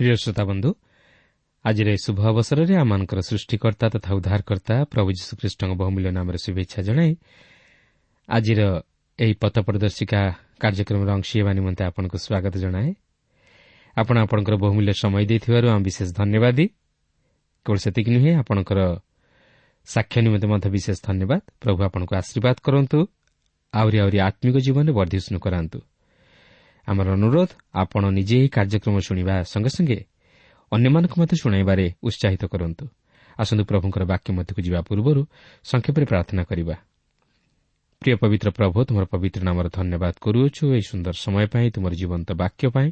ପ୍ରିୟ ଶ୍ରୋତାବନ୍ଧୁ ଆଜିର ଏହି ଶୁଭ ଅବସରରେ ଆମମାନଙ୍କର ସୃଷ୍ଟିକର୍ତ୍ତା ତଥା ଉଦ୍ଧାରକର୍ତ୍ତା ପ୍ରଭୁ ଯୀଶୁଖ୍ରୀଷ୍ଟଙ୍କ ବହୁମୂଲ୍ୟ ନାମରେ ଶୁଭେଚ୍ଛା ଜଣାଇ ଆଜିର ଏହି ପଥ ପ୍ରଦର୍ଶିକା କାର୍ଯ୍ୟକ୍ରମର ଅଂଶୀ ହେବା ନିମନ୍ତେ ଆପଣଙ୍କୁ ସ୍ୱାଗତ ଜଣାଏ। ଆପଣ ଆପଣଙ୍କର ବହୁମୂଲ୍ୟ ସମୟ ଦେଇଥିବାରୁ ଆମେ ବିଶେଷ ଧନ୍ୟବାଦ। କେବଳ ସେତିକି ନୁହେଁ ଆପଣଙ୍କର ସାକ୍ଷ୍ୟ ନିମନ୍ତେ ମଧ୍ୟ ବିଶେଷ ଧନ୍ୟବାଦ। ପ୍ରଭୁ ଆପଣଙ୍କୁ ଆଶୀର୍ବାଦ କରନ୍ତୁ। ଆହୁରି ଆହୁରି ଆତ୍ମିକ ଜୀବନରେ ବର୍ଦ୍ଧିଷ୍ଣୁ କରାନ୍ତୁ। ଆମର ଅନୁରୋଧ ଆପଣ ନିଜେ ଏହି କାର୍ଯ୍ୟକ୍ରମ ଶୁଣିବା ସଙ୍ଗେ ସଙ୍ଗେ ଅନ୍ୟମାନଙ୍କୁ ମଧ୍ୟ ଶୁଣାଇବାରେ ଉତ୍ସାହିତ କରନ୍ତୁ। ଆସନ୍ତୁ ପ୍ରଭୁଙ୍କର ବାକ୍ୟ ମଧ୍ୟକୁ ଯିବା ପୂର୍ବରୁ ସଂକ୍ଷେପରେ ପ୍ରାର୍ଥନା କରିବା। ପ୍ରିୟ ପବିତ୍ର ପ୍ରଭୁ ତୁମର ପବିତ୍ର ନାମର ଧନ୍ୟବାଦ କରୁଅଛୁ ଏହି ସୁନ୍ଦର ସମୟ ପାଇଁ ତୁମର ଜୀବନ୍ତ ବାକ୍ୟ ପାଇଁ।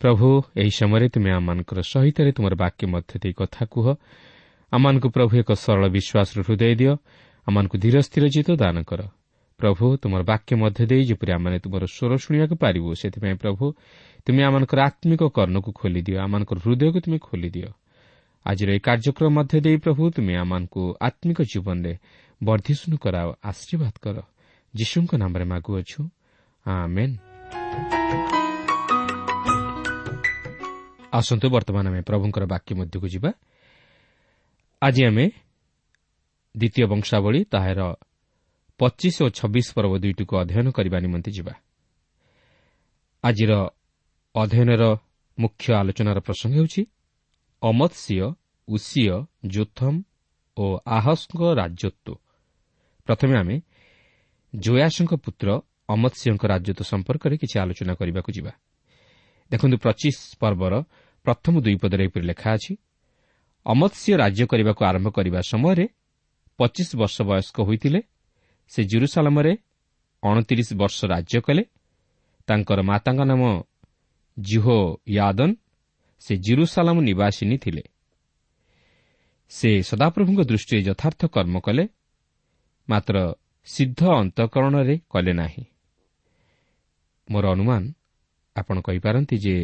ପ୍ରଭୁ ଏହି ସମୟରେ ତୁମେ ଆମମାନଙ୍କର ସହିତ ତୁମର ବାକ୍ୟ ମଧ୍ୟ ଦେଇ କଥା କୁହ। ଆମମାନଙ୍କୁ ପ୍ରଭୁ ଏକ ସରଳ ବିଶ୍ୱାସର ହୃଦୟ ଦିଅ। ଆମମାନଙ୍କୁ ଧୀର ସ୍ଥିର ଜିତ ଦାନ କର। ପ୍ରଭୁ ତୁମର ବାକ୍ୟ ମଧ୍ୟ ଦେଇ ଯେପରି ଆମମାନେ ତୁମର ସ୍ୱର ଶୁଣିବାକୁ ପାରିବୁ ସେଥିପାଇଁ ପ୍ରଭୁ ତୁମେ ଆମମାନଙ୍କର ଆତ୍ମିକ କର୍ଣ୍ଣକୁ ଖୋଲିଦିଅ ଆମମାନଙ୍କର ହୃଦୟକୁ ତୁମେ ଖୋଲିଦିଅ। ଆଜିର ଏହି କାର୍ଯ୍ୟକ୍ରମ ମଧ୍ୟ ଦେଇ ପ୍ରଭୁ ତୁମେ ଆମମାନଙ୍କୁ ଆତ୍ମିକ ଜୀବନରେ ବର୍ଦ୍ଧିଷ୍ଣୁ କରାଅ ଆଶୀର୍ବାଦ କର। ଯୀଶୁଙ୍କ ନାମରେ ମାଗୁଅଛୁ। ଆସନ୍ତୁ ବର୍ତ୍ତମାନ ଆମେ ପ୍ରଭୁଙ୍କର ବାକ୍ୟ ମଧ୍ୟକୁ ଯିବା। ଆଜି ଆମେ ଦ୍ୱିତୀୟ ବଂଶାବଳୀ ତାହାର ପଚିଶ ଓ ଛବିଶ ପର୍ବ ଦୁଇଟିକୁ ଅଧ୍ୟୟନ କରିବା ନିମନ୍ତେ ଯିବା। ଆଜିର ଅଧ୍ୟୟନର ମୁଖ୍ୟ ଆଲୋଚନାର ପ୍ରସଙ୍ଗ ହେଉଛି ଅମତ୍ସିୟ ଉସିୟ ଜୋଥମ୍ ଓ ଆହସଙ୍କ ରାଜତ୍ୱ। ପ୍ରଥମେ ଆମେ ଜୟାସଙ୍କ ପୁତ୍ର ଅମତ୍ସିଂଙ୍କ ରାଜତ୍ୱ ସମ୍ପର୍କରେ କିଛି ଆଲୋଚନା କରିବାକୁ ଯିବା। ଦେଖନ୍ତୁ ପଚିଶ ପର୍ବର ପ୍ରଥମ ଦୁଇ ପଦରେ ଏପରି ଲେଖା ଅଛି ଅମତ୍ସିଂହ ରାଜ୍ୟ କରିବାକୁ ଆରମ୍ଭ କରିବା ସମୟରେ ପଚିଶ ବର୍ଷ ବୟସ୍କ ହୋଇଥିଲେ ସେ ଜୁରୁସାଲାମରେ ଅଣତିରିଶ ବର୍ଷ ରାଜ୍ୟ କଲେ। ତାଙ୍କର ମାତାଙ୍କ ନାମ ଜିହୋ ୟାଦନ୍ ସେ ଜିରୁସାଲାମ ନିବାସିନୀ ଥିଲେ। ସେ ସଦାପ୍ରଭୁଙ୍କ ଦୃଷ୍ଟିରେ ଯଥାର୍ଥ କର୍ମ କଲେ। ମାତ୍ର ସିଦ୍ଧ ଅନ୍ତଃକରଣରେ କଲେ ନାହିଁ। ମୋର ଅନୁମାନ ଆପଣ କହିପାରନ୍ତି ଯେ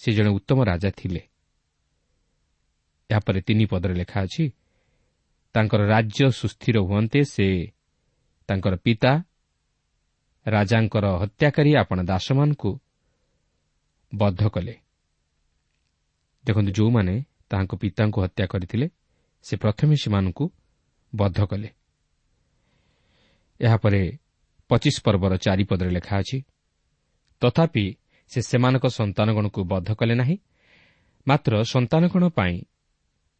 ସେ ଜଣେ ଉତ୍ତମ ରାଜା ଥିଲେ। ଏହାପରେ ତିନି ପଦରେ ଲେଖା ଅଛି ତାଙ୍କର ରାଜ୍ୟ ସୁସ୍ଥିର ହୁଅନ୍ତେ ସେ ତାଙ୍କର ପିତା ରାଜାଙ୍କର ହତ୍ୟାକାରୀ ଆପଣ ଦାସମାନଙ୍କୁ ବଦ୍ଧ କଲେ। ଦେଖନ୍ତୁ ଯେଉଁମାନେ ତାହାଙ୍କ ପିତାଙ୍କୁ ହତ୍ୟା କରିଥିଲେ ସେ ପ୍ରଥମେ ସେମାନଙ୍କୁ ବଦ୍ଧ କଲେ। ଏହାପରେ ପଚିଶ ପର୍ବର ଚାରିପଦରେ ଲେଖା ଅଛି ତଥାପି ସେ ସେମାନଙ୍କ ସନ୍ତାନଗଣକୁ ବଦ୍ଧ କଲେ ନାହିଁ ମାତ୍ର ସନ୍ତାନଗଣ ପାଇଁ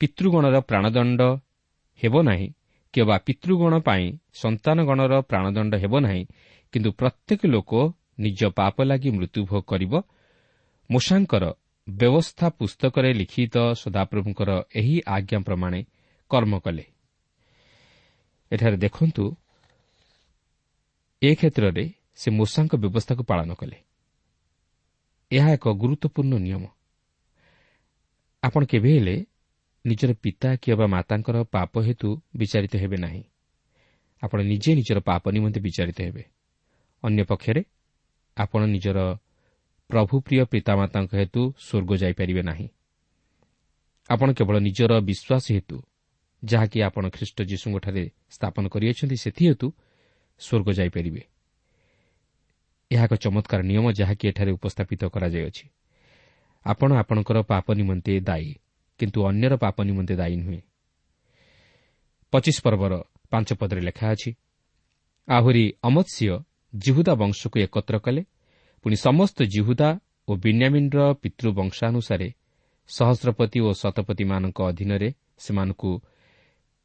ପିତୃଗଣର ପ୍ରାଣଦଣ୍ଡ ହେବ ନାହିଁ। କିମ୍ବା ପିତୃଗଣ ପାଇଁ ସନ୍ତାନଗଣର ପ୍ରାଣଦଣ୍ଡ ହେବ ନାହିଁ କିନ୍ତୁ ପ୍ରତ୍ୟେକ ଲୋକ ନିଜ ପାପ ଲାଗି ମୃତ୍ୟୁଭୋଗ କରିବ। ମୂଷାଙ୍କର ବ୍ୟବସ୍ଥା ପୁସ୍ତକରେ ଲିଖିତ ସଦାପ୍ରଭୁଙ୍କର ଏହି ଆଜ୍ଞା ପ୍ରମାଣେ କର୍ମ କଲେ। ଏଠାରେ ଦେଖନ୍ତୁ ଏ କ୍ଷେତ୍ରରେ ସେ ମୂଷାଙ୍କ ବ୍ୟବସ୍ଥାକୁ ପାଳନ କଲେ। ଏହା ଏକ ଗୁରୁତ୍ୱପୂର୍ଣ୍ଣ ନିୟମ। ଆପଣ କେବେ ହେଲେ ନିଜର ପିତା କିମ୍ବା ମାତାଙ୍କର ପାପ ହେତୁ ବିଚାରିତ ହେବେ ନାହିଁ। ଆପଣ ନିଜେ ନିଜର ପାପ ନିମନ୍ତେ ବିଚାରିତ ହେବେ। ଅନ୍ୟପକ୍ଷରେ ଆପଣ ନିଜର ପ୍ରଭୁ ପ୍ରିୟ ପିତାମାତାଙ୍କ ହେତୁ ସ୍ୱର୍ଗ ଯାଇପାରିବେ ନାହିଁ। ଆପଣ କେବଳ ନିଜର ବିଶ୍ୱାସ ହେତୁ ଯାହାକି ଆପଣ ଖ୍ରୀଷ୍ଟ ଯୀଶୁଙ୍କଠାରେ ସ୍ଥାପନ କରିଅଛନ୍ତି ସେଥିହେତୁ ସ୍ୱର୍ଗ ଯାଇପାରିବେ। ଏହା ଏକ ଚମତ୍କାର ନିୟମ ଯାହାକି ଏଠାରେ ଉପସ୍ଥାପିତ କରାଯାଇଅଛି। ଆପଣ ଆପଣଙ୍କର ପାପ ନିମନ୍ତେ ଦାୟୀ। କିନ୍ତୁ ଅନ୍ୟର ପାପ ନିମନ୍ତେ ଦାୟୀ ନୁହେଁ। ପଚିଶ ପର୍ବର ପାଞ୍ଚ ପଦରେ ଲେଖା ଅଛି ଆହୁରି ଅମତ୍ସ୍ୟ ଜିହୁଦା ବଂଶକୁ ଏକତ୍ର କଲେ ପୁଣି ସମସ୍ତ ଜିହୁଦା ଓ ବିନ୍ୟାମିନ୍ର ପିତୃବଂଶାନୁସାରେ ସହସ୍ରପତି ଓ ଶତପତିମାନଙ୍କ ଅଧୀନରେ ସେମାନଙ୍କୁ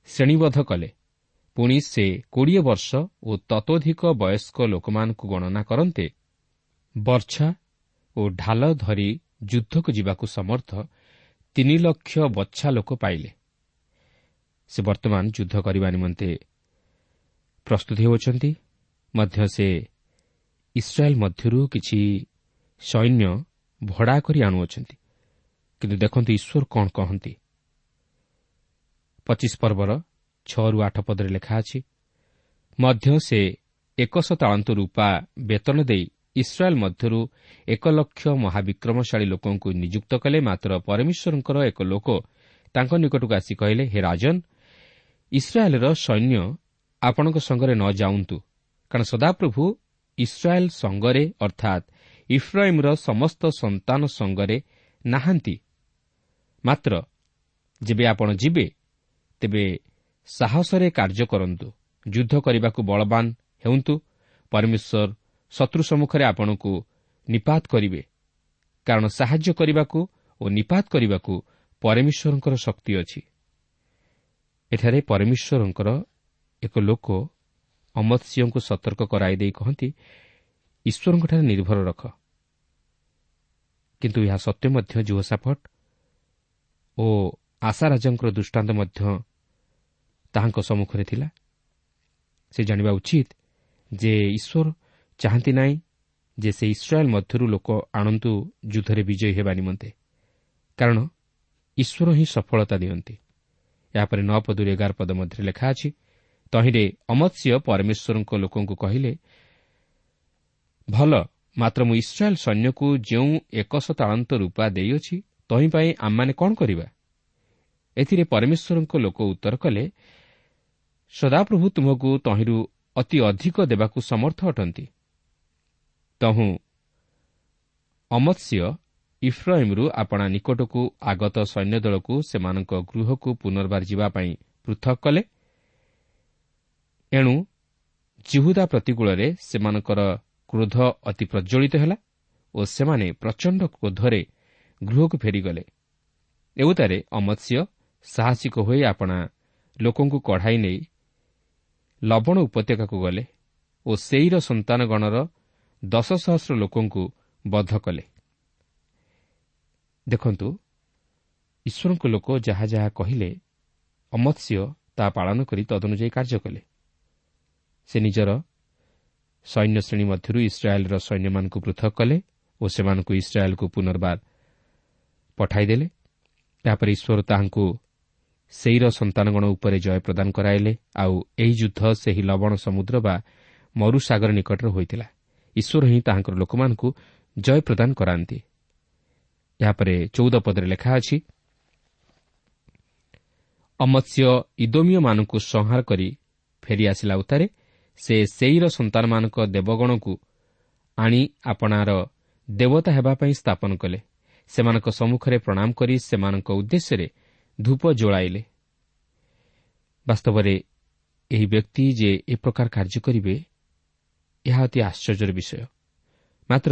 ଶ୍ରେଣୀବଦ୍ଧ କଲେ। ପୁଣି ସେ କୋଡ଼ିଏ ବର୍ଷ ଓ ତତୋଧିକ ବୟସ୍କ ଲୋକମାନଙ୍କୁ ଗଣନା କରନ୍ତେ ବର୍ଚ୍ଛା ଓ ଢାଲ ଧରି ଯୁଦ୍ଧକୁ ଯିବାକୁ ସମର୍ଥ ତିନି ଲକ୍ଷ ବଛା ଲୋକ ପାଇଲେ। ସେ ବର୍ତ୍ତମାନ ଯୁଦ୍ଧ କରିବା ନିମନ୍ତେ ପ୍ରସ୍ତୁତ ହେଉଛନ୍ତି ମଧ୍ୟ ସେ ଇସ୍ରାଏଲ୍ ମଧ୍ୟରୁ କିଛି ସୈନ୍ୟ ଭଡ଼ା କରି ଆଣୁଅଛନ୍ତି। କିନ୍ତୁ ଦେଖନ୍ତୁ ଈଶ୍ୱର କ'ଣ କହନ୍ତି। ପଚିଶ ପର୍ବର ଛଅରୁ ଆଠ ପଦରେ ଲେଖା ଅଛି ମଧ୍ୟ ସେ ଏକଶହ ତାଳନ୍ତ ରୂପା ବେତନ ଦେଇ ଇସ୍ରାଏଲ୍ ମଧ୍ୟରୁ ଏକ ଲକ୍ଷ ମହାବିକ୍ରମଶାଳୀ ଲୋକଙ୍କୁ ନିଯୁକ୍ତ କଲେ। ମାତ୍ର ପରମେଶ୍ୱରଙ୍କର ଏକ ଲୋକ ତାଙ୍କ ନିକଟକୁ ଆସି କହିଲେ ହେ ରାଜନ୍ ଇସ୍ରାଏଲ୍ର ସୈନ୍ୟ ଆପଣଙ୍କ ସଙ୍ଗରେ ନ ଯାଉନ୍ତୁ। କାରଣ ସଦାପ୍ରଭୁ ଇସ୍ରାଏଲ୍ ସଙ୍ଗରେ ଅର୍ଥାତ୍ ଇଫ୍ରାଇମ୍ର ସମସ୍ତ ସନ୍ତାନ ସଙ୍ଗରେ ନାହାନ୍ତି। ମାତ୍ର ଯେବେ ଆପଣ ଯିବେ ତେବେ ସାହସରେ କାର୍ଯ୍ୟ କରନ୍ତୁ। ଯୁଦ୍ଧ କରିବାକୁ ବଳବାନ ହେଉନ୍ତୁ। ପରମେଶ୍ୱର ଶତ୍ରୁ ସମ୍ମୁଖରେ ଆପଣଙ୍କୁ ନିପାତ କରିବେ। କାରଣ ସାହାଯ୍ୟ କରିବାକୁ ଓ ନିପାତ କରିବାକୁ ପରମେଶ୍ୱରଙ୍କର ଶକ୍ତି ଅଛି। ଏଠାରେ ପରମେଶ୍ୱରଙ୍କର ଏକ ଲୋକ ଅମତ୍ସିଂହଙ୍କୁ ସତର୍କ କରାଇ ଦେଇ କହନ୍ତି ଈଶ୍ୱରଙ୍କଠାରେ ନିର୍ଭର ରଖ। କିନ୍ତୁ ଏହା ସତ୍ୟ ମଧ୍ୟ ଜୁହସାଫଟ ଓ ଆଶା ରାଜାଙ୍କର ଦୃଷ୍ଟାନ୍ତ ମଧ୍ୟ ତାହାଙ୍କ ସମ୍ମୁଖରେ ଥିଲା। ସେ ଜାଣିବା ଉଚିତ ଯେ ଈଶ୍ୱର ଚାହାନ୍ତି ନାହିଁ ଯେ ସେ ଇସ୍ରାଏଲ୍ ମଧ୍ୟରୁ ଲୋକ ଆଣନ୍ତୁ ଯୁଦ୍ଧରେ ବିଜୟୀ ହେବା ନିମନ୍ତେ। କାରଣ ଈଶ୍ୱର ହିଁ ସଫଳତା ଦିଅନ୍ତି। ଏହାପରେ ନଅ ପଦରୁ ଏଗାର ପଦ ମଧ୍ୟରେ ଲେଖା ଅଛି ତହିଁରେ ଅମତ୍ସ୍ୟ ପରମେଶ୍ୱରଙ୍କ ଲୋକଙ୍କୁ କହିଲେ ଭଲ ମାତ୍ର ମୁଁ ଇସ୍ରାଏଲ୍ ସୈନ୍ୟକୁ ଯେଉଁ ଏକଶ ତାଳନ୍ତ ରୂପା ଦେଇଅଛି ତହିଁ ପାଇଁ ଆମମାନେ କ'ଣ କରିବା? ଏଥିରେ ପରମେଶ୍ୱରଙ୍କ ଲୋକ ଉତ୍ତର କଲେ ସଦାପ୍ରଭୁ ତୁମକୁ ତହିଁରୁ ଅତି ଅଧିକ ଦେବାକୁ ସମର୍ଥ ଅଟନ୍ତି। ତହୁଁ। ଅମତ୍ସ୍ୟ ଇଫ୍ରାଇମ୍ରୁ ଆପଣା ନିକଟକୁ ଆଗତ ସୈନ୍ୟ ଦଳକୁ ସେମାନଙ୍କ ଗୃହକୁ ପୁନର୍ବାର ଯିବା ପାଇଁ ପୃଥକ କଲେ। ଏଣୁ ଜିହୁଦା ପ୍ରତିକୂଳରେ ସେମାନଙ୍କର କ୍ରୋଧ ଅତି ପ୍ରଜ୍ୱଳିତ ହେଲା ଓ ସେମାନେ ପ୍ରଚଣ୍ଡ କ୍ରୋଧରେ ଗୃହକୁ ଫେରିଗଲେ। ଏଉତାରେ ଅମତ୍ସ୍ୟ ସାହସିକ ହୋଇ ଆପଣା ଲୋକଙ୍କୁ କଢ଼ାଇ ନେଇ ଲବଣ ଉପତ୍ୟକାକୁ ଗଲେ ଓ ସେଇର ସନ୍ତାନଗଣର ଦଶ ସହସ୍ର ଲୋକଙ୍କୁ ବଦ୍ଧ କଲେ। ଦେଖନ୍ତୁ ଈଶ୍ୱରଙ୍କ ଲୋକ ଯାହା ଯାହା କହିଲେ ଅମତ୍ସ୍ୟ ତାହା ପାଳନ କରି ତଦନୁଯାୟୀ କାର୍ଯ୍ୟ କଲେ। ସେ ନିଜର ସୈନ୍ୟ ଶ୍ରେଣୀ ମଧ୍ୟରୁ ଇସ୍ରାଏଲ୍ର ସୈନ୍ୟମାନଙ୍କୁ ପୃଥକ କଲେ ଓ ସେମାନଙ୍କୁ ଇସ୍ରାଏଲ୍କୁ ପୁନର୍ବାର ପଠାଇଦେଲେ ଏହାପରେ ଈଶ୍ୱର ତାହାଙ୍କୁ ସେଇର ସନ୍ତାନଗଣ ଉପରେ ଜୟ ପ୍ରଦାନ କରାଇଲେ। ଆଉ ଏହି ଯୁଦ୍ଧ ସେହି ଲବଣ ସମୁଦ୍ର ବା ମରୁସାଗର ନିକଟରେ ହୋଇଥିଲା। ଈଶ୍ୱର ହିଁ ତାହାଙ୍କର ଲୋକମାନଙ୍କୁ ଜୟ ପ୍ରଦାନ କରାନ୍ତି। ଏହାପରେ ଚଉଦ ପଦରେ ଲେଖା ଅଛି ଅମତ୍ସ୍ୟ ଇଦୋମିୟମାନଙ୍କୁ ସଂହାର କରି ଫେରିଆସିଲା ଉତ୍ତାରେ ସେ ସେଇର ସନ୍ତାନମାନଙ୍କ ଦେବଗଣକୁ ଆଣି ଆପଣାର ଦେବତା ହେବା ପାଇଁ ସ୍ଥାପନ କଲେ। ସେମାନଙ୍କ ସମ୍ମୁଖରେ ପ୍ରଣାମ କରି ସେମାନଙ୍କ ଉଦ୍ଦେଶ୍ୟରେ ଧୂପ ଜଳାଇଲେ। ବାସ୍ତବରେ ଏହି ବ୍ୟକ୍ତି ଯେ ଏ ପ୍ରକାର କାର୍ଯ୍ୟ କରିବେ ଏହା ଅତି ଆଶ୍ଚର୍ଯ୍ୟର ବିଷୟ। ମାତ୍ର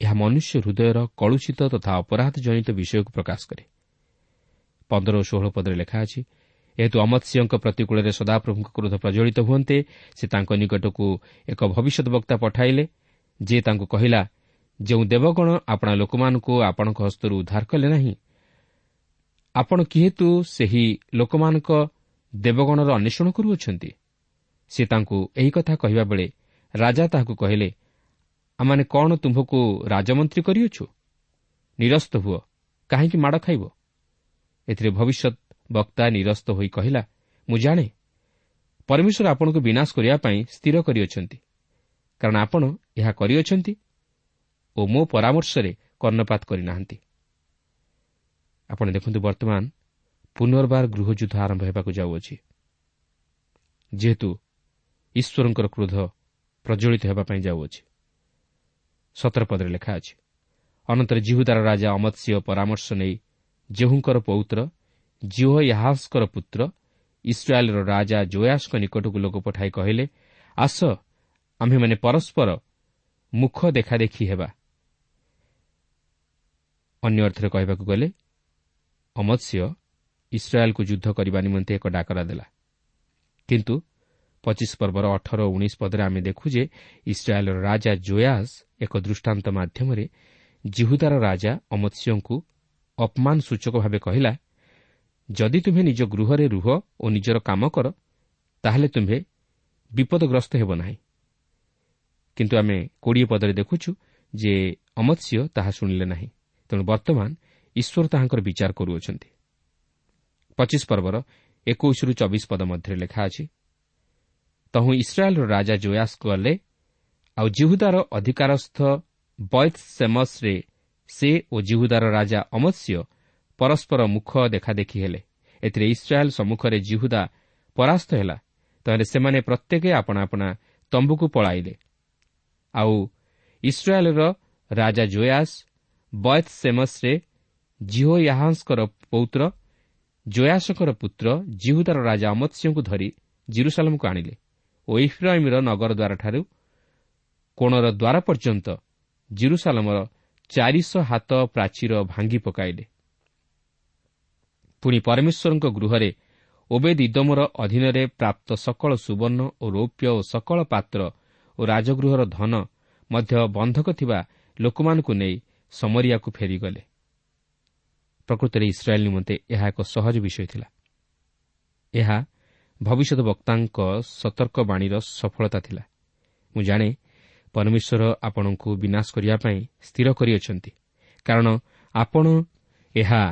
ଏହା ମନୁଷ୍ୟ ହୃଦୟର କଳୁଷିତ ତଥା ଅପରାଧ ଜନିତ ବିଷୟକୁ ପ୍ରକାଶ କରେ। ପନ୍ଦର ଓ ଷୋହଳ ପଦରେ ଲେଖା ଅଛି ଏହେତୁ ଅମତ୍ସ୍ୟଙ୍କ ପ୍ରତିକୂଳରେ ସଦାପ୍ରଭୁଙ୍କ କ୍ରୋଧ ପ୍ରଜ୍ୱଳିତ ହୁଅନ୍ତେ ସେ ତାଙ୍କ ନିକଟକୁ ଏକ ଭବିଷ୍ୟତ ବକ୍ତା ପଠାଇଲେ। ଯେ ତାଙ୍କୁ କହିଲା ଯେଉଁ ଦେବଗଣ ଆପଣା ଲୋକମାନଙ୍କୁ ଆପଣଙ୍କ ହସ୍ତରୁ ଉଦ୍ଧାର କଲେ ନାହିଁ ଆପଣ କିହେତୁ ସେହି ଲୋକମାନଙ୍କ ଦେବଗଣର ଅନ୍ୱେଷଣ କରୁଅଛନ୍ତି? ସେ ତାଙ୍କୁ ଏହି କଥା କହିବା ବେଳେ ରାଜା ତାହାକୁ କହିଲେ ଆମମାନେ କ'ଣ ତୁମ୍ଭକୁ ରାଜମନ୍ତ୍ରୀ କରିଅଛୁ? ନିରସ୍ତ ହୁଅ କାହିଁକି ମାଡ଼ ଖାଇବ? ଏଥିରେ ଭବିଷ୍ୟତ ବକ୍ତା ନିରସ୍ତ ହୋଇ କହିଲା ମୁଁ ଜାଣେ ପରମେଶ୍ୱର ଆପଣଙ୍କୁ ବିନାଶ କରିବା ପାଇଁ ସ୍ଥିର କରିଅଛନ୍ତି। କାରଣ ଆପଣ ଏହା କରିଅଛନ୍ତି ଓ ମୋ ପରାମର୍ଶରେ କର୍ଣ୍ଣପାତ କରିନାହାନ୍ତି। ଆପଣ ଦେଖନ୍ତୁ ବର୍ତ୍ତମାନ ପୁନର୍ବାର ଗୃହଯୁଦ୍ଧ ଆରମ୍ଭ ହେବାକୁ ଯାଉଅଛି। ଯେହେତୁ ଈଶ୍ୱରଙ୍କର କ୍ରୋଧ ପ୍ରଜ୍ୱଳିତ ହେବା ପାଇଁ ଯାଉଅଛି। ସତର ପଦରେ ଲେଖା ଅଛି ଅନନ୍ତର ଜିହୁଦାର ରାଜା ଅମତ୍ସ୍ୟ ପରାମର୍ଶ ନେଇ ଜେହୁଙ୍କର ପୌତ୍ର ଜିଓ ୟାହାସ୍କର ପୁତ୍ର ଇସ୍ରାଏଲ୍ର ରାଜା ଜୋୟାସ୍ଙ୍କ ନିକଟକୁ ଲୋକ ପଠାଇ କହିଲେ ଆସ ଆମ୍ଭେମାନେ ପରସ୍ପର ମୁଖ ଦେଖାଦେଖି ହେବା ଅନ୍ୟ ଅର୍ଥରେ କହିବାକୁ ଗଲେ ଅମତ୍ସ୍ୟ ଇସ୍ରାଏଲ୍କୁ ଯୁଦ୍ଧ କରିବା ନିମନ୍ତେ ଏକ ଡାକରା ଦେଲା। କିନ୍ତୁ ପଚିଶ ପର୍ବର ଅଠର ଓ ଉଣେଇଶ ପଦରେ ଆମେ ଦେଖୁ ଯେ ଇସ୍ରାଏଲ୍ର ରାଜା ଜୋୟାସ୍ ଏକ ଦୃଷ୍ଟାନ୍ତ ମାଧ୍ୟମରେ ଜିହୁଦାର ରାଜା ଅମତ୍ସ୍ୟଙ୍କୁ ଅପମାନ ସୂଚକ ଭାବେ କହିଲା ଯଦି ତୁମ୍ଭେ ନିଜ ଗୃହରେ ରୁହ ଓ ନିଜର କାମ କର ତାହେଲେ ତୁମ୍ଭେ ବିପଦଗ୍ରସ୍ତ ହେବ ନାହିଁ। କିନ୍ତୁ ଆମେ କୋଡ଼ିଏ ପଦରେ ଦେଖୁଛୁ ଯେ ଅମତ୍ସ୍ୟ ତାହା ଶୁଣିଲେ ନାହିଁ ତେଣୁ ବର୍ତ୍ତମାନ ଈଶ୍ୱର ତାହାଙ୍କର ବିଚାର କରୁଅଛନ୍ତି। ପଚିଶ ପର୍ବର ଏକୋଇଶରୁ ଚବିଶ ପଦ ମଧ୍ୟରେ ଲେଖା ଅଛି ତହୁଁ ଇସ୍ରାଏଲ୍ର ରାଜା ଜୋୟାସ୍ ଗଲେ ଆଉ ଜିହୁଦାର ଅଧିକାରସ୍ଥ ବୈତ୍ ସେମସ୍ରେ ସେ ଓ ଜିହୁଦାର ରାଜା ଅମତ୍ସ୍ୟ ପରସ୍ପର ମୁଖ ଦେଖାଦେଖି ହେଲେ। ଏଥିରେ ଇସ୍ରାଏଲ୍ ସମ୍ମୁଖରେ ଜିହୁଦା ପରାସ୍ତ ହେଲା ତାହେଲେ ସେମାନେ ପ୍ରତ୍ୟେକ ଆପଣା ଆପଣା ତମ୍ବୁକୁ ପଳାଇଲେ। ଆଉ ଇସ୍ରାଏଲ୍ର ରାଜା ଜୋୟାସ୍ ବୟତ୍ ସେମସ୍ରେ ଜିହୋ ୟାହାନ୍ସଙ୍କର ପୌତ୍ର ଜୟାସଙ୍କର ପୁତ୍ର ଜିହୁଦାର ରାଜା ଅମତ୍ସ୍ୟଙ୍କୁ ଧରି ଜିରୁସାଲମ୍କୁ ଆଣିଲେ। ଓ ଇଫ୍ରାଇମ୍ର ନଗର ଦ୍ୱାରଠାରୁ କୋଣର ଦ୍ୱାର ପର୍ଯ୍ୟନ୍ତ ଜିରୁସାଲମର ଚାରିଶହ ହାତ ପ୍ରାଚୀର ଭାଙ୍ଗି ପକାଇଲେ। ପୁଣି ପରମେଶ୍ୱରଙ୍କ ଗୃହରେ ଓବେଦ ଇଦମର ଅଧୀନରେ ପ୍ରାପ୍ତ ସକଳ ସୁବର୍ଣ୍ଣ ଓ ରୌପ୍ୟ ଓ ସକଳ ପାତ୍ର ଓ ରାଜଗୃହର ଧନ ମଧ୍ୟ ବନ୍ଧକ ଥିବା ଲୋକମାନଙ୍କୁ ନେଇ ସମରିଆକୁ ଫେରିଗଲେ। ପ୍ରକୃତରେ ଇସ୍ରାଏଲ୍ ନିମନ୍ତେ ଏହା ଏକ ସହଜ ବିଷୟ ଥିଲା। ଏହା ଭବିଷ୍ୟତ ବକ୍ତାଙ୍କ ସତର୍କବାଣୀର ସଫଳତା ଥିଲା। ମୁଁ ଜାଣେ ପରମେଶ୍ୱର ଆପଣଙ୍କୁ ବିନାଶ କରିବା ପାଇଁ ସ୍ଥିର କରିଅଛନ୍ତି। କାରଣ ଆପଣ ଏହା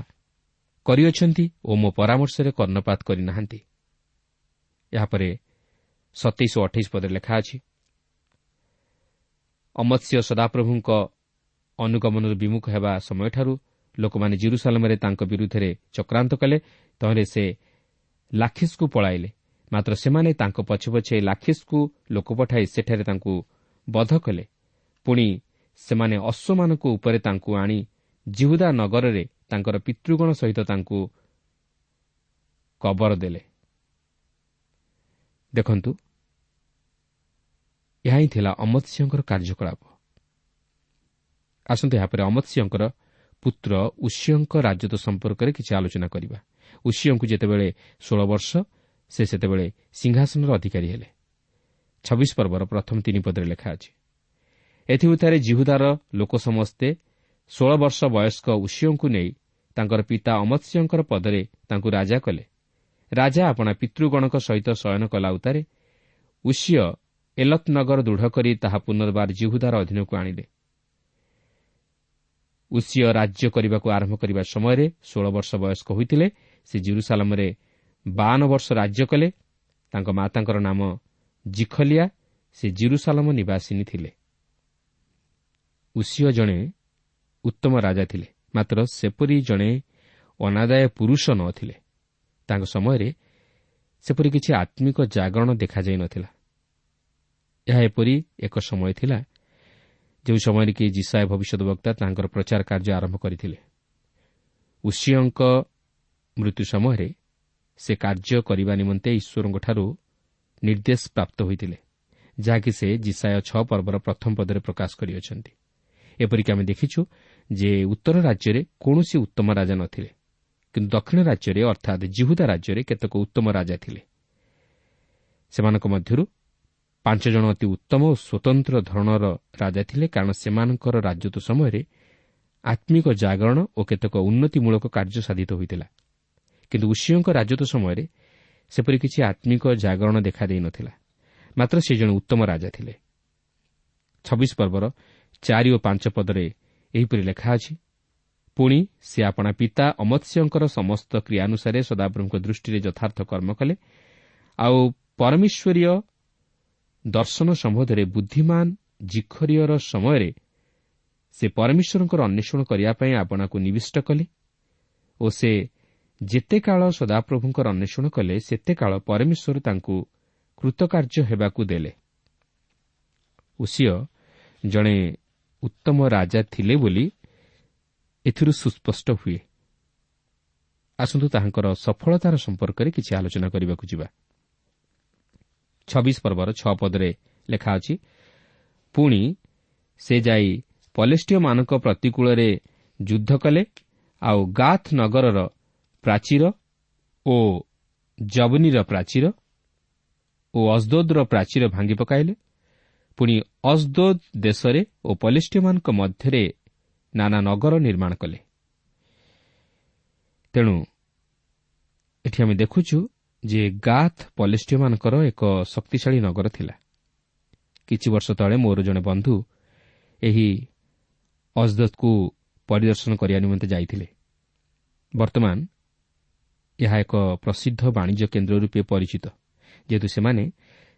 କରିଅଛନ୍ତି ଓ ମୋ ପରାମର୍ଶରେ କର୍ଣ୍ଣପାତ କରିନାହାନ୍ତି। ଏହାପରେ ସତେଇଶ ଓ ଅଠେଇଶ ପଦରେ ଲେଖା ଅଛି ଅମତ୍ସ୍ୟ ସଦାପ୍ରଭୁଙ୍କ ଅନୁଗମନରୁ ବିମୁଖ ହେବା ସମୟଠାରୁ ଲୋକମାନେ ଜିରୁସାଲମରେ ତାଙ୍କ ବିରୁଦ୍ଧରେ ଚକ୍ରାନ୍ତ କଲେ ତହିଁରେ ସେ ଲାଖିସ୍କୁ ପଳାଇଲେ। ମାତ୍ର ସେମାନେ ତାଙ୍କ ପଛେ ପଛେ ଲାଖିସ୍କୁ ଲୋକ ପଠାଇ ସେଠାରେ ତାଙ୍କୁ ବଧ କଲେ। ପୁଣି ସେମାନେ ଅଶ୍ୱମାନଙ୍କ ଉପରେ ତାଙ୍କୁ ଆଣି ଜିହୁଦା ନଗରରେ ତାଙ୍କର ପିତୃଗଣ ସହିତ ତାଙ୍କୁ କବର ଦେଲେ। ଦେଖନ୍ତୁ ଏହା ହିଁ ଥିଲା ଅମତ୍ସ୍ୟଙ୍କର କାର୍ଯ୍ୟକଳାପ। ଆସନ୍ତୁ ଏହାପରେ ଅମତ୍ସ୍ୟଙ୍କର ପୁତ୍ର ଉଷିୟଙ୍କ ରାଜତ୍ୱ ସମ୍ପର୍କରେ କିଛି ଆଲୋଚନା କରିବା। ଉଷିୟଙ୍କୁ ଯେତେବେଳେ ଷୋଳ ବର୍ଷ ସେ ସେତେବେଳେ ସିଂହାସନର ଅଧିକାରୀ ହେଲେ। ଛବିଶ ପର୍ବର ପ୍ରଥମ ତିନି ପଦରେ ଲେଖା ଅଛି ଏଥିମଧ୍ୟରେ ଜିହୁଦାର ଲୋକ ସମସ୍ତେ ଷୋଳ ବର୍ଷ ବୟସ୍କ ଉଷିୟଙ୍କୁ ନେଇ ତାଙ୍କର ପିତା ଅମତ୍ସ୍ୟଙ୍କର ପଦରେ ତାଙ୍କୁ ରାଜା କଲେ। ରାଜା ଆପଣା ପିତୃଗଣଙ୍କ ସହିତ ଶୟନ କଲା ଉତ୍ତାରେ ଉଷିୟ ଏଲତ୍ନଗର ଦୃଢ଼ କରି ତାହା ପୁନର୍ବାର ଜିହୁଦାର ଅଧୀନକୁ ଆଣିଲେ। ଉଷିୟ ରାଜ୍ୟ କରିବାକୁ ଆରମ୍ଭ କରିବା ସମୟରେ ଷୋଳ ବର୍ଷ ବୟସ୍କ ହୋଇଥିଲେ ସେ ଜିରୁସାଲାମରେ ବାଆନ ବର୍ଷ ରାଜ୍ୟ କଲେ ତାଙ୍କ ମାତାଙ୍କର ନାମ ଜିଖଲିଆ ସେ ଜିରୁସାଲମ ନିବାସିନୀ ଥିଲେ। ଉଷିୟ ଜଣେ ଉତ୍ତମ ରାଜା ଥିଲେ ମାତ୍ର ସେପରି ଜଣେ ଅନାଦାୟ ପୁରୁଷ ନଥିଲେ ତାଙ୍କ ସମୟରେ ସେପରି କିଛି ଆତ୍ମିକ ଜାଗରଣ ଦେଖାଯାଇ ନଥିଲା ଏହା ଏପରି ଏକ ସମୟ ଥିଲା ଯେଉଁ ସମୟରେ କି ଜିସାଏ ଭବିଷ୍ୟତ ବକ୍ତା ତାଙ୍କର ପ୍ରଚାର କାର୍ଯ୍ୟ ଆରମ୍ଭ କରିଥିଲେ। ଉଷିୟଙ୍କ ମୃତ୍ୟୁ ସମୟରେ ସେ କାର୍ଯ୍ୟ କରିବା ନିମନ୍ତେ ଈଶ୍ୱରଙ୍କଠାରୁ ନିର୍ଦ୍ଦେଶ ପ୍ରାପ୍ତ ହୋଇଥିଲେ ଯାହାକି ସେ ଜିସାୟ ଛଅ ପର୍ବର ପ୍ରଥମ ପଦରେ ପ୍ରକାଶ କରିଅଛନ୍ତି। ଏପରିକି ଆମେ ଦେଖିଛୁ ଯେ ଉତ୍ତର ରାଜ୍ୟରେ କୌଣସି ଉତ୍ତମ ରାଜା ନଥିଲେ କିନ୍ତୁ ଦକ୍ଷିଣ ରାଜ୍ୟରେ ଅର୍ଥାତ୍ ଜିହୁଦା ରାଜ୍ୟରେ କେତେକ ଉତ୍ତମ ରାଜା ଥିଲେ। ସେମାନଙ୍କ ମଧ୍ୟରୁ ପାଞ୍ଚ ଜଣ ଅତି ଉତ୍ତମ ଓ ସ୍ୱତନ୍ତ୍ର ଧରଣର ରାଜା ଥିଲେ କାରଣ ସେମାନଙ୍କର ରାଜତ୍ୱ ସମୟରେ ଆତ୍ମିକ ଜାଗରଣ ଓ କେତେକ ଉନ୍ନତିମୂଳକ କାର୍ଯ୍ୟ ସାଧିତ ହୋଇଥିଲା। କିନ୍ତୁ ଉଷିଓଙ୍କ ରାଜତ୍ୱ ସମୟରେ ସେପରି କିଛି ଆତ୍ମିକ ଜାଗରଣ ଦେଖାଦେଇ ନଥିଲା। ମାତ୍ର ସେ ଜଣେ ଉତ୍ତମ ରାଜା ଥିଲେ। ଛବିଶ ପର୍ବର ଚାରି ଓ ପାଞ୍ଚ ପଦରେ ଏହିପରି ଲେଖା ଅଛି ପୁଣି ସେ ଆପଣା ପିତା ଅମତ୍ସ୍ୟଙ୍କର ସମସ୍ତ କ୍ରିୟାନୁସାରେ ସଦାପ୍ରଭୁଙ୍କ ଦୃଷ୍ଟିରେ ଯଥାର୍ଥ କର୍ମ କଲେ ଆଉ ପରମେଶ୍ୱରୀୟ ଦର୍ଶନ ସମ୍ବନ୍ଧରେ ବୁଦ୍ଧିମାନ ଜିଖରିୟର ସମୟରେ ସେ ପରମେଶ୍ୱରଙ୍କର ଅନ୍ୱେଷଣ କରିବା ପାଇଁ ଆପଣାକୁ ନିବିଷ୍ଟ କଲେ ଓ ସେ ଯେତେ କାଳ ସଦାପ୍ରଭୁଙ୍କର ଅନ୍ୱେଷଣ କଲେ ସେତେ କାଳ ପରମେଶ୍ୱର ତାଙ୍କୁ କୃତକାର୍ଯ୍ୟ ହେବାକୁ ଦେଲେ। ଉଷିୟ ଜଣେ ଉତ୍ତମ ରାଜା ଥିଲେ ବୋଲି ଏଥିରୁ ସୁସ୍ପଷ୍ଟ ହୁଏ। ଆସନ୍ତୁ ତାହାଙ୍କର ସଫଳତାର ସମ୍ପର୍କରେ କିଛି ଆଲୋଚନା କରିବାକୁ ଯିବା। ଛବିଶ ପର୍ବର ଛଅ ପଦରେ ଲେଖା ଅଛି ପୁଣି ସେ ଯାଇ ପଲେଷ୍ଟିୟମାନଙ୍କ ପ୍ରତିକୂଳରେ ଯୁଦ୍ଧ କଲେ ଆଉ ଗାଥ୍ ନଗରର ପ୍ରାଚୀର ଓ ଜବନୀର ପ୍ରାଚୀର ଓ ଅଜଦୋଦର ପ୍ରାଚୀର ଭାଙ୍ଗି ପକାଇଲେ ପୁଣି ଅଜଦୋଦ ଦେଶରେ ଓ ପଲିଷ୍ଟିୟମାନଙ୍କ ମଧ୍ୟରେ ନାନା ନଗର ନିର୍ମାଣ କଲେ। ତେଣୁ ଏଠି ଆମେ ଦେଖୁଛୁ ଯେ ଗାଥ୍ ପଲିଷ୍ଟିୟମାନଙ୍କର ଏକ ଶକ୍ତିଶାଳୀ ନଗର ଥିଲା। କିଛି ବର୍ଷ ତଳେ ମୋର ଜଣେ ବନ୍ଧୁ ଏହି ଅଜଦତ୍କୁ ପରିଦର୍ଶନ କରିବା ନିମନ୍ତେ ଯାଇଥିଲେ। ବର୍ତ୍ତମାନ ଏହା ଏକ ପ୍ରସିଦ୍ଧ ବାଣିଜ୍ୟ କେନ୍ଦ୍ର ରୂପେ ପରିଚିତ ଯେହେତୁ ସେମାନେ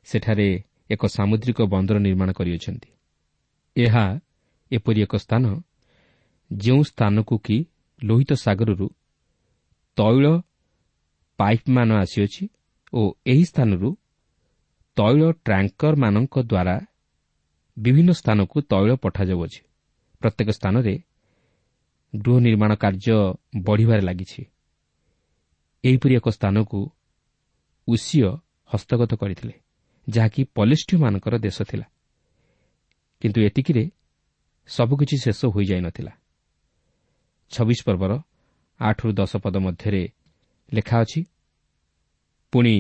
ସେଠାରେ ଏକ ସାମୁଦ୍ରିକ ବନ୍ଦର ନିର୍ମାଣ କରିଅଛନ୍ତି। ଏହା ଏପରି ଏକ ସ୍ଥାନ ଯେଉଁ ସ୍ଥାନକୁ କି ଲୋହିତ ସାଗରରୁ ତୈଳ ପାଇପ୍ମାନ ଆସିଅଛି ଓ ଏହି ସ୍ଥାନରୁ ତୈଳ ଟ୍ରାଙ୍କରମାନଙ୍କ ଦ୍ୱାରା ବିଭିନ୍ନ ସ୍ଥାନକୁ ତୈଳ ପଠାଯାଉଅଛି। ପ୍ରତ୍ୟେକ ସ୍ଥାନରେ ଗୃହ ନିର୍ମାଣ କାର୍ଯ୍ୟ ବଢ଼ିବାରେ ଲାଗିଛି। ଏହିପରି ଏକ ସ୍ଥାନକୁ ଉଷିୟ ହସ୍ତଗତ କରିଥିଲେ ଯାହାକି ପଲିଷ୍ଠୀୟମାନଙ୍କର ଦେଶ ଥିଲା। କିନ୍ତୁ ଏତିକିରେ ସବୁକିଛି ଶେଷ ହୋଇଯାଇନଥିଲା ଛବିଶ ପର୍ବର ଆଠରୁ ଦଶ ପଦ ମଧ୍ୟରେ ଲେଖା ଅଛି ପୁଣି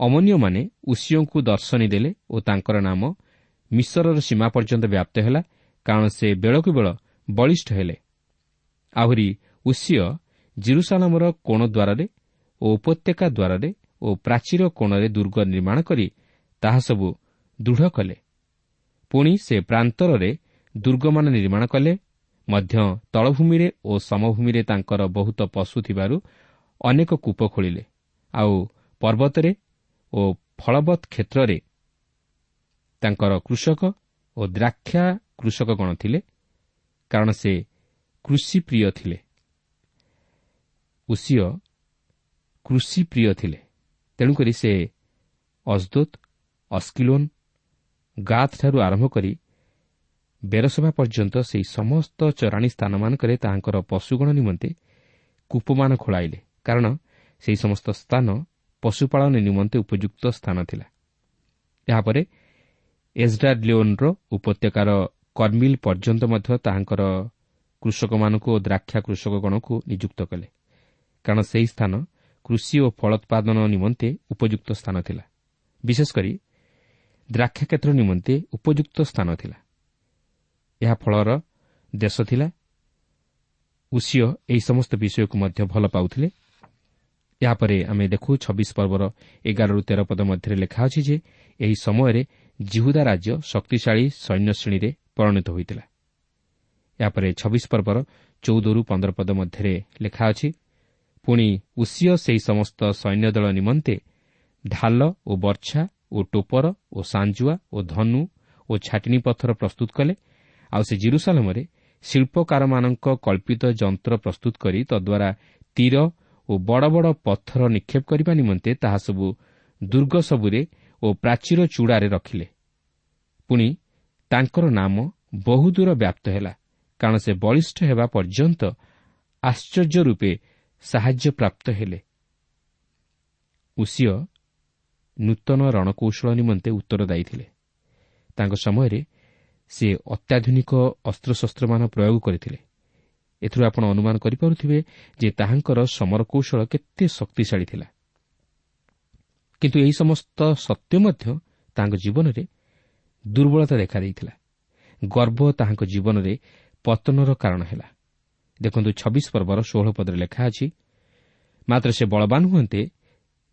ଅମନୀୟମାନେ ଉଷିଓଙ୍କୁ ଦର୍ଶନୀ ଦେଲେ ଓ ତାଙ୍କର ନାମ ମିଶରର ସୀମା ପର୍ଯ୍ୟନ୍ତ ବ୍ୟାପ୍ତ ହେଲା କାରଣ ସେ ବେଳକୁ ବେଳ ବଳିଷ୍ଠ ହେଲେ। ଆହୁରି ଉଷିୟ ଜିରୁସାଲାମର କୋଣ ଦ୍ୱାରରେ ଓ ଉପତ୍ୟକା ଦ୍ୱାରରେ ଓ ପ୍ରାଚୀର କୋଣରେ ଦୁର୍ଗ ନିର୍ମାଣ କରି ତାହା ସବୁ ଦୃଢ଼ କଲେ। ପୁଣି ସେ ପ୍ରାନ୍ତରରେ ଦୁର୍ଗମାନ ନିର୍ମାଣ କଲେ। ମଧ୍ୟ ତଳଭୂମିରେ ଓ ସମଭୂମିରେ ତାଙ୍କର ବହୁତ ପଶୁ ଥିବାରୁ ଅନେକ କୂପ ଖୋଳିଲେ। ଆଉ ପର୍ବତରେ ଓ ଫଳବତ୍ କ୍ଷେତ୍ରରେ ତାଙ୍କର କୃଷକ ଓ ଦ୍ରାକ୍ଷା କୃଷକଗଣ ଥିଲେ କାରଣ ସେ କୃଷିପ୍ରିୟ ଥିଲେ। ଉଷିୟ କୃଷିପ୍ରିୟ ଥିଲେ। ତେଣୁକରି ସେ ଅଜଦୋତ ଅସ୍କିଲୋନ୍ ଗାତ୍ଠାରୁ ଆରମ୍ଭ କରି ବେରସଭା ପର୍ଯ୍ୟନ୍ତ ସେହି ସମସ୍ତ ଚରାଣୀ ସ୍ଥାନମାନଙ୍କରେ ତାହାଙ୍କର ପଶୁଗଣ ନିମନ୍ତେ କୂପମାନ ଖୋଳାଇଲେ। କାରଣ ସେହି ସମସ୍ତ ସ୍ଥାନ ପଶୁପାଳନ ନିମନ୍ତେ ଉପଯୁକ୍ତ ସ୍ଥାନ ଥିଲା। ଏହାପରେ ଏଜ୍ଡାଲିଓନ୍ର ଉପତ୍ୟକାର କର୍ମିଲ୍ ପର୍ଯ୍ୟନ୍ତ ମଧ୍ୟ ତାହାଙ୍କର କୃଷକମାନଙ୍କୁ ଓ ଦ୍ରାକ୍ଷା କୃଷକଗଣକୁ ନିଯୁକ୍ତ କଲେ। କାରଣ ସେହି ସ୍ଥାନ କୃଷି ଓ ଫଳୋତ୍ପାଦନ ନିମନ୍ତେ ଉପଯୁକ୍ତ ସ୍ଥାନ ଥିଲା। ବିଶେଷ କରି ଦ୍ରାକ୍ଷା କ୍ଷେତ୍ର ନିମନ୍ତେ ଉପଯୁକ୍ତ ସ୍ଥାନ ଥିଲା। ଏହା ଫଳର ଦେଶ ଥିଲା। ଉଷିୟ ଏହି ସମସ୍ତ ବିଷୟକୁ ମଧ୍ୟ ଭଲ ପାଉଥିଲେ। ଏହାପରେ ଆମେ ଦେଖୁ ଛବିଶ ପର୍ବର ଏଗାରରୁ ତେର ପଦ ମଧ୍ୟରେ ଲେଖା ଅଛି ଯେ ଏହି ସମୟରେ ଜିହୁଦା ରାଜ୍ୟ ଶକ୍ତିଶାଳୀ ସୈନ୍ୟ ଶ୍ରେଣୀରେ ପରିଣତ ହୋଇଥିଲା। ଏହାପରେ ଛବିଶ ପର୍ବର ଚଉଦରୁ ପନ୍ଦର ପଦ ମଧ୍ୟରେ ଲେଖା ଅଛି ପୁଣି ଉଷିୟ ସେହି ସମସ୍ତ ସୈନ୍ୟ ଦଳ ନିମନ୍ତେ ଢାଲ ଓ ବର୍ଚ୍ଛା ଓ ଟୋପର ଓ ସାଞ୍ଜୁଆ ଓ ଧନୁ ଓ ଛାଟିନୀ ପଥର ପ୍ରସ୍ତୁତ କଲେ। ଆଉ ସେ ଜିରୁସାଲମରେ ଶିଳ୍ପକାରମାନଙ୍କ କଳ୍ପିତ ଯନ୍ତ୍ର ପ୍ରସ୍ତୁତ କରି ତଦ୍ୱାରା ତୀର ଓ ବଡ଼ ବଡ଼ ପଥର ନିକ୍ଷେପ କରିବା ନିମନ୍ତେ ତାହା ସବୁ ଦୁର୍ଗ ସବୁରେ ଓ ପ୍ରାଚୀର ଚୂଡ଼ାରେ ରଖିଲେ। ପୁଣି ତାଙ୍କର ନାମ ବହୁଦୂର ବ୍ୟାପ୍ତ ହେଲା କାରଣ ସେ ବଳିଷ୍ଠ ହେବା ପର୍ଯ୍ୟନ୍ତ ଆଶ୍ଚର୍ଯ୍ୟ ରୂପେ ସାହାଯ୍ୟ ପ୍ରାପ୍ତ ହେଲେ। ଉସିଓ ନୂତନ ରଣକୌଶଳ ନିମନ୍ତେ ଉତ୍ତରଦାୟୀ ଥିଲେ ତାଙ୍କ ସମୟରେ ସେ ଅତ୍ୟାଧୁନିକ ଅସ୍ତ୍ରଶସ୍ତ୍ରମାନ ପ୍ରୟୋଗ କରିଥିଲେ। ଏଥିରୁ ଆପଣ ଅନୁମାନ କରିପାରୁଥିବେ ଯେ ତାହାଙ୍କର ସମର କୌଶଳ କେତେ ଶକ୍ତିଶାଳୀ ଥିଲା। କିନ୍ତୁ ଏହି ସମସ୍ତ ସତ୍ୟ ମଧ୍ୟ ତାଙ୍କ ଜୀବନରେ ଦୁର୍ବଳତା ଦେଖାଦେଇଥିଲା। ଗର୍ବ ତାହାଙ୍କ ଜୀବନରେ ପତନର କାରଣ ହେଲା। ଦେଖନ୍ତୁ ଛବିଶ ପର୍ବର ଷୋହଳ ପଦରେ ଲେଖା ଅଛି ମାତ୍ର ସେ ବଳବାନ ହୁଅନ୍ତେ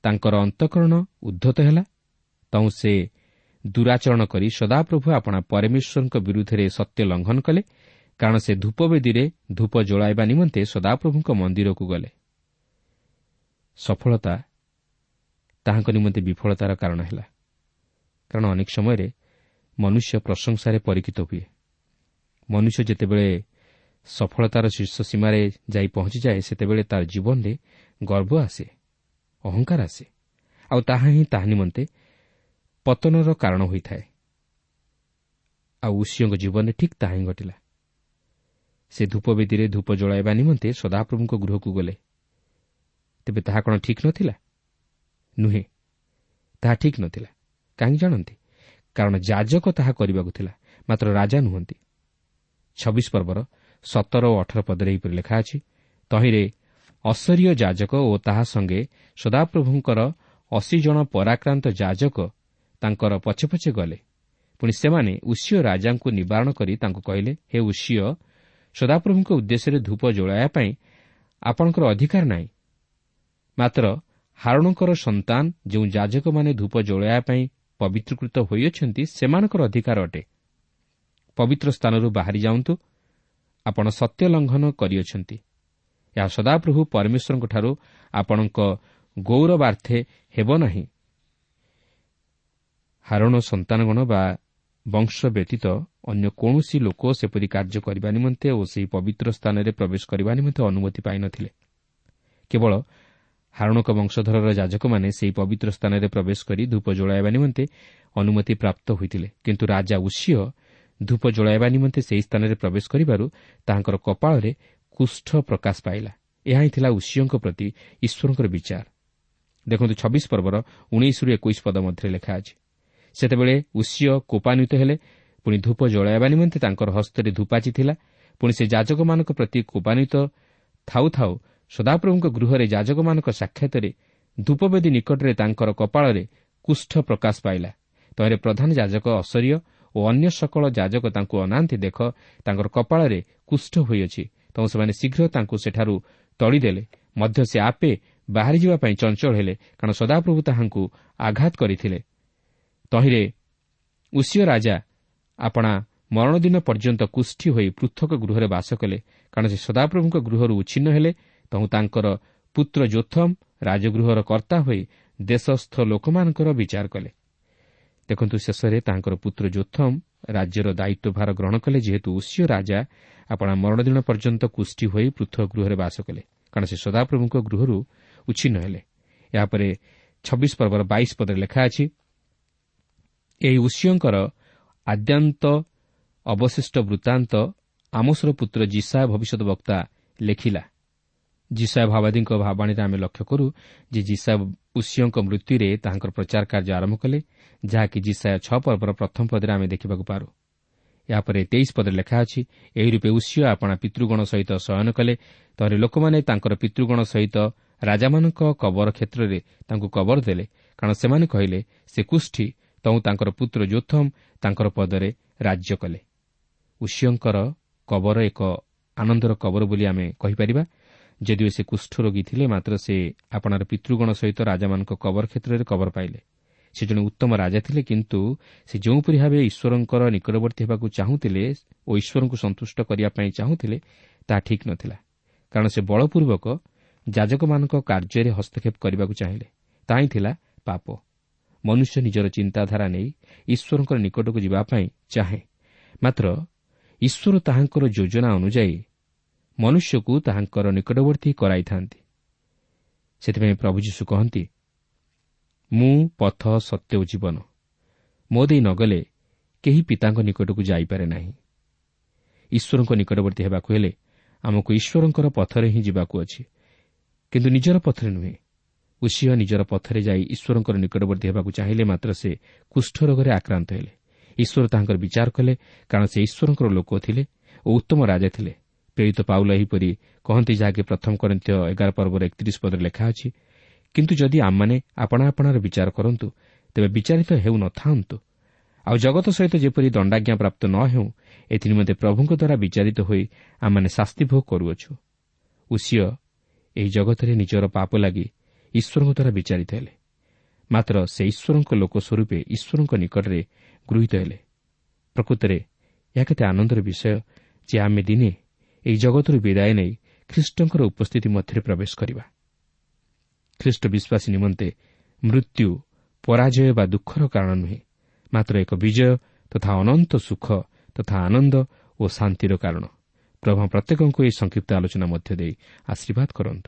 ତାଙ୍କର ଅନ୍ତଃକରଣ ଉଦ୍ଧତ ହେଲା ତୁ ସେ ଦୂରାଚରଣ କରି ସଦାପ୍ରଭୁ ଆପଣା ପରମେଶ୍ୱରଙ୍କ ବିରୁଦ୍ଧରେ ସତ୍ୟ ଲଙ୍ଘନ କଲେ କାରଣ ସେ ଧୂପବେଦୀରେ ଧୂପ ଜଳାଇବା ନିମନ୍ତେ ସଦାପ୍ରଭୁଙ୍କ ମନ୍ଦିରକୁ ଗଲେ। ସଫଳତା ତାହାଙ୍କ ନିମନ୍ତେ ବିଫଳତାର କାରଣ ହେଲା କାରଣ ଅନେକ ସମୟରେ ମନୁଷ୍ୟ ପ୍ରଶଂସାରେ ପରୀକ୍ଷିତ ହୁଏ। ମନୁଷ୍ୟ ଯେତେବେଳେ ସଫଳତାର ଶୀର୍ଷ ସୀମାରେ ଯାଇ ପହଞ୍ଚିଯାଏ ସେତେବେଳେ ତା'ର ଜୀବନରେ ଗର୍ବ ଆସେ ଅହଙ୍କାର ଆସେ। ଆଉ ତାହା ହିଁ ତାହା ନିମନ୍ତେ ପତନର କାରଣ ହୋଇଥାଏ। ଆଉ ଉଷିଓଙ୍କ ଜୀବନରେ ଠିକ୍ ତାହା ହିଁ ଘଟିଲା। ସେ ଧୂପବେଦୀରେ ଧୂପ ଜଳାଇବା ନିମନ୍ତେ ସଦାପ୍ରଭୁଙ୍କ ଗୃହକୁ ଗଲେ। ତେବେ ତାହା କ'ଣ ଠିକ୍ ନଥିଲା? ନୁହେଁ ତାହା ଠିକ୍ ନଥିଲା। କାହିଁକି ଜାଣନ୍ତି? କାରଣ ଯାଜକ ତାହା କରିବାକୁ ଥିଲା ମାତ୍ର ରାଜା ନୁହନ୍ତି। ଛବିଶ ପର୍ବର ସତର ଓ ଅଠର ପଦରେ ଏହିପରି ଲେଖା ଅଛି ତହିଁରେ ଅସରୀୟ ଯାଜକ ଓ ତାହା ସଙ୍ଗେ ସଦାପ୍ରଭୁଙ୍କର ଅଶୀ ଜଣ ପରାକ୍ରାନ୍ତ ଯାଜକ ତାଙ୍କର ପଛେ ପଛେ ଗଲେ। ପୁଣି ସେମାନେ ଉଷିଓ ରାଜାଙ୍କୁ ନିବାରଣ କରି ତାଙ୍କୁ କହିଲେ ହେ ଉଷିଓ ସଦାପ୍ରଭୁଙ୍କ ଉଦ୍ଦେଶ୍ୟରେ ଧୂପ ଯୋଳାଇବା ପାଇଁ ଆପଣଙ୍କର ଅଧିକାର ନାହିଁ। ମାତ୍ର ହାରଣଙ୍କର ସନ୍ତାନ ଯେଉଁ ଯାଜକମାନେ ଧୂପ ଯୋଳାଇବା ପାଇଁ ପବିତ୍ରକୃତ ହୋଇଅଛନ୍ତି ସେମାନଙ୍କର ଅଧିକାର ଅଟେ। ପବିତ୍ର ସ୍ଥାନରୁ ବାହାରି ଯାଆନ୍ତୁ ଆପଣ ସତ୍ୟ ଲଙ୍ଘନ କରିଅଛନ୍ତି। ଏହା ସଦାପ୍ରଭୁ ପରମେଶ୍ୱରଙ୍କଠାରୁ ଆପଣଙ୍କ ଗୌରବାର୍ଥେ ହେବ ନାହିଁ। ହାରଣ ସନ୍ତାନଗଣ ବା ବଂଶ ବ୍ୟତୀତ ଅନ୍ୟ କୌଣସି ଲୋକ ସେପରି କାର୍ଯ୍ୟ କରିବା ନିମନ୍ତେ ଓ ସେହି ପବିତ୍ର ସ୍ଥାନରେ ପ୍ରବେଶ କରିବା ନିମନ୍ତେ ଅନୁମତି ପାଇନଥିଲେ। କେବଳ ହାରଣକ ବଂଶଧରର ଯାଜକମାନେ ସେହି ପବିତ୍ର ସ୍ଥାନରେ ପ୍ରବେଶ କରି ଧୂପ ଜଳାଇବା ନିମନ୍ତେ ଅନୁମତି ପ୍ରାପ୍ତ ହୋଇଥିଲେ। କିନ୍ତୁ ରାଜା ଉଷିୟ ଧୂପ ଜଳାଇବା ନିମନ୍ତେ ସେହି ସ୍ଥାନରେ ପ୍ରବେଶ କରିବାରୁ ତାହାଙ୍କର କପାଳରେ କୁଷ୍ଠ ପ୍ରକାଶ ପାଇଲା। ଏହା ହିଁ ଥିଲା ଉଷିଓଙ୍କ ପ୍ରତି ଈଶ୍ୱରଙ୍କର ବିଚାର। ଦେଖନ୍ତୁ ଛବିଶ ପର୍ବର ଉଣେଇଶରୁ ଏକୋଇଶ ପଦ ମଧ୍ୟରେ ଲେଖା ଅଛି ସେତେବେଳେ ଉଷିଓ କୋପାନ୍ୱିତ ହେଲେ ପୁଣି ଧୂପ ଜଳାଇବା ନିମନ୍ତେ ତାଙ୍କର ହସ୍ତରେ ଧୂପାଚି ଥିଲା ପୁଣି ସେ ଯାଜକମାନଙ୍କ ପ୍ରତି କୋପାନ୍ୱିତ ଥାଉ ଥାଉ ସଦାପ୍ରଭୁଙ୍କ ଗୃହରେ ଯାଜକମାନଙ୍କ ସାକ୍ଷାତରେ ଧୂପବେଦୀ ନିକଟରେ ତାଙ୍କର କପାଳରେ କୁଷ୍ଠ ପ୍ରକାଶ ପାଇଲା। ତହିଁରେ ପ୍ରଧାନ ଯାଜକ ଅସରୀୟ ଓ ଅନ୍ୟ ସକଳ ଯାଜକ ତାଙ୍କୁ ଅନାନ୍ତି ଦେଖ ତାଙ୍କର କପାଳରେ କୁଷ୍ଠ ହୋଇଅଛି। ତେଣୁ ସେମାନେ ଶୀଘ୍ର ତାଙ୍କୁ ସେଠାରୁ ତଳିଦେଲେ ମଧ୍ୟ ସେ ଆପେ ବାହାରିଯିବା ପାଇଁ ଚଞ୍ଚଳ ହେଲେ କାରଣ ସଦାପ୍ରଭୁ ତାହାଙ୍କୁ ଆଘାତ କରିଥିଲେ। ତହିଁରେ ଉଷିୟ ରାଜା ଆପଣା ମରଣଦିନ ପର୍ଯ୍ୟନ୍ତ କୁଷ୍ଠି ହୋଇ ପୃଥକ ଗୃହରେ ବାସ କଲେ କାରଣ ସେ ସଦାପ୍ରଭୁଙ୍କ ଗୃହରୁ ଉଚ୍ଛିନ୍ନ ହେଲେ। ତହୁ ତାଙ୍କର ପୁତ୍ର ଯୋଥମ ରାଜଗୃହର କର୍ତ୍ତା ହୋଇ ଦେଶସ୍ଥ ଲୋକମାନଙ୍କର ବିଚାର କଲେ। ଦେଖନ୍ତୁ ଶେଷରେ ତାଙ୍କର ପୁତ୍ର ଯୋଥମ ରାଜ୍ୟର ଦାୟିତ୍ୱଭାର ଗ୍ରହଣ କଲେ ଯେହେତୁ ଉଷିୟ ରାଜା ଆପଣା ମରଣଦିନ ପର୍ଯ୍ୟନ୍ତ କୁଷ୍ଠି ହୋଇ ପୃଥକ ଗୃହରେ ବାସ କଲେ। କାରଣ ସେ ସଦାପ୍ରଭୁଙ୍କ ଗୃହରୁ ଉଚ୍ଛିନ୍ନ ହେଲେ। ଏହାପରେ ଛବିଶ ପର୍ବର ବାଇଶ ପଦରେ ଲେଖା ଅଛି ଏହି ଉଷିୟଙ୍କର ଆଦ୍ୟାନ୍ତ ଅବଶିଷ୍ଟ ବୃତ୍ତାନ୍ତ ଆମୋସର ପୁତ୍ର ଜିସା ଭବିଷ୍ୟତ ବକ୍ତା ଲେଖିଲା। ଜିସା ଭାବାଦୀଙ୍କ ଭାବାଣୀରେ ଆମେ ଲକ୍ଷ୍ୟ କରୁ ଯେ ଜିସା ଉଷିୟଙ୍କ ମୃତ୍ୟୁରେ ତାହାଙ୍କର ପ୍ରଚାର କାର୍ଯ୍ୟ ଆରମ୍ଭ କଲେ ଯାହାକି ଜିସାୟ ଛଅ ପର୍ବର ପ୍ରଥମ ପଦରେ ଆମେ ଦେଖିବାକୁ ପାରୁ। ଏହାପରେ ତେଇଶ ପଦରେ ଲେଖା ଅଛି ଏହି ରୂପେ ଉଷିୟ ଆପଣା ପିତୃଗଣ ସହିତ ଶୟନ କଲେ ତହରେ ଲୋକମାନେ ତାଙ୍କର ପିତୃଗଣ ସହିତ ରାଜାମାନଙ୍କ କବର କ୍ଷେତ୍ରରେ ତାଙ୍କୁ କବର ଦେଲେ କାରଣ ସେମାନେ କହିଲେ ସେ କୁଷ୍ଠି ତୁ ତାଙ୍କର ପୁତ୍ର ଯୋଥମ ତାଙ୍କର ପଦରେ ରାଜ୍ୟ କଲେ। ଉଷିୟଙ୍କର କବର ଏକ ଆନନ୍ଦର କବର ବୋଲି ଆମେ କହିପାରିବା। ଯଦିଓ ସେ କୁଷ୍ଠରୋଗୀ ଥିଲେ ମାତ୍ର ସେ ଆପଣାର ପିତୃଗଣ ସହିତ ରାଜାମାନଙ୍କ କବର କ୍ଷେତ୍ରରେ କବର ପାଇଲେ। ସେ ଜଣେ ଉତ୍ତମ ରାଜା ଥିଲେ କିନ୍ତୁ ସେ ଯେଉଁପରି ଭାବେ ଈଶ୍ୱରଙ୍କର ନିକଟବର୍ତ୍ତୀ ହେବାକୁ ଚାହୁଁଥିଲେ ଓ ଈଶ୍ୱରଙ୍କୁ ସନ୍ତୁଷ୍ଟ କରିବା ପାଇଁ ଚାହୁଁଥିଲେ ତାହା ଠିକ୍ ନଥିଲା। କାରଣ ସେ ବଳପୂର୍ବକ ଯାଜକମାନଙ୍କ କାର୍ଯ୍ୟରେ ହସ୍ତକ୍ଷେପ କରିବାକୁ ଚାହିଁଲେ। ତାହିଁ ଥିଲା ପାପ। ମନୁଷ୍ୟ ନିଜର ଚିନ୍ତାଧାରା ନେଇ ଈଶ୍ୱରଙ୍କର ନିକଟକୁ ଯିବା ପାଇଁ ଚାହେଁ। ମାତ୍ର ଈଶ୍ୱର ତାହାଙ୍କର ଯୋଜନା ଅନୁଯାୟୀ ମନୁଷ୍ୟକୁ ତାହାଙ୍କର ନିକଟବର୍ତ୍ତୀ କରାଇଥାନ୍ତି। ସେଥିପାଇଁ ପ୍ରଭୁ ଯୀଶୁ କହନ୍ତି ମୁଁ ପଥ ସତ୍ୟ ଓ ଜୀବନ। ମୋ ଦେଇ ନଗଲେ କେହି ପିତାଙ୍କ ନିକଟକୁ ଯାଇପାରେ ନାହିଁ। ଈଶ୍ୱରଙ୍କ ନିକଟବର୍ତ୍ତୀ ହେବାକୁ ହେଲେ ଆମକୁ ଈଶ୍ୱରଙ୍କର ପଥରେ ହିଁ ଯିବାକୁ ଅଛି। କିନ୍ତୁ ନିଜର ପଥରେ ନୁହେଁ। ଉଷିଅ ନିଜର ପଥରେ ଯାଇ ଈଶ୍ୱରଙ୍କର ନିକଟବର୍ତ୍ତୀ ହେବାକୁ ଚାହିଁଲେ ମାତ୍ର ସେ କୁଷ୍ଠ ରୋଗରେ ଆକ୍ରାନ୍ତ ହେଲେ। ଈଶ୍ୱର ତାହାଙ୍କର ବିଚାର କଲେ କାରଣ ସେ ଈଶ୍ୱରଙ୍କର ଲୋକ ଥିଲେ ଓ ଉତ୍ତମ ରାଜା ଥିଲେ। ପ୍ରେରିତ ପାଉଲ ଏହିପରି କହନ୍ତି ଯାହାକି ପ୍ରଥମ କରିନ୍ଥ ଏଗାର ପର୍ବର ଏକତିରିଶ ପଦରେ ଲେଖା ଅଛି କିନ୍ତୁ ଯଦି ଆମମାନେ ଆପଣା ଆପଣାର ବିଚାର କରନ୍ତୁ ତେବେ ବିଚାରିତ ହେଉ ନଥାନ୍ତୁ ଆଉ ଜଗତ ସହିତ ଯେପରି ଦଣ୍ଡାଜ୍ଞା ପ୍ରାପ୍ତ ନ ହେଉ ଏଥିନିମନ୍ତେ ପ୍ରଭୁଙ୍କ ଦ୍ୱାରା ବିଚାରିତ ହୋଇ ଆମମାନେ ଶାସ୍ତି ଭୋଗ କରୁଅଛୁ। ଉଷିଅ ଏହି ଜଗତରେ ନିଜର ପାପ ଲାଗି ଈଶ୍ୱରଙ୍କ ଦ୍ୱାରା ବିଚାରିତ ହେଲେ। ମାତ୍ର ସେ ଈଶ୍ୱରଙ୍କ ଲୋକ ସ୍ୱରୂପେ ଈଶ୍ୱରଙ୍କ ନିକଟରେ ଗୃହୀତ ହେଲେ। ପ୍ରକୃତରେ ଏହା କେତେ ଆନନ୍ଦର ବିଷୟ ଯେ ଆମେ ଦିନେ ଏହି ଜଗତରୁ ବିଦାୟ ନେଇ ଖ୍ରୀଷ୍ଟଙ୍କର ଉପସ୍ଥିତି ମଧ୍ୟରେ ପ୍ରବେଶ କରିବା। ଖ୍ରୀଷ୍ଟ ବିଶ୍ୱାସୀ ନିମନ୍ତେ ମୃତ୍ୟୁ ପରାଜୟ ବା ଦୁଃଖର କାରଣ ନୁହେଁ ମାତ୍ର ଏକ ବିଜୟ ତଥା ଅନନ୍ତ ସୁଖ ତଥା ଆନନ୍ଦ ଓ ଶାନ୍ତିର କାରଣ। ପ୍ରଭା ପ୍ରତ୍ୟେକଙ୍କୁ ଏହି ସଂକ୍ଷିପ୍ତ ଆଲୋଚନା ମଧ୍ୟ ଦେଇ ଆଶୀର୍ବାଦ କରନ୍ତୁ।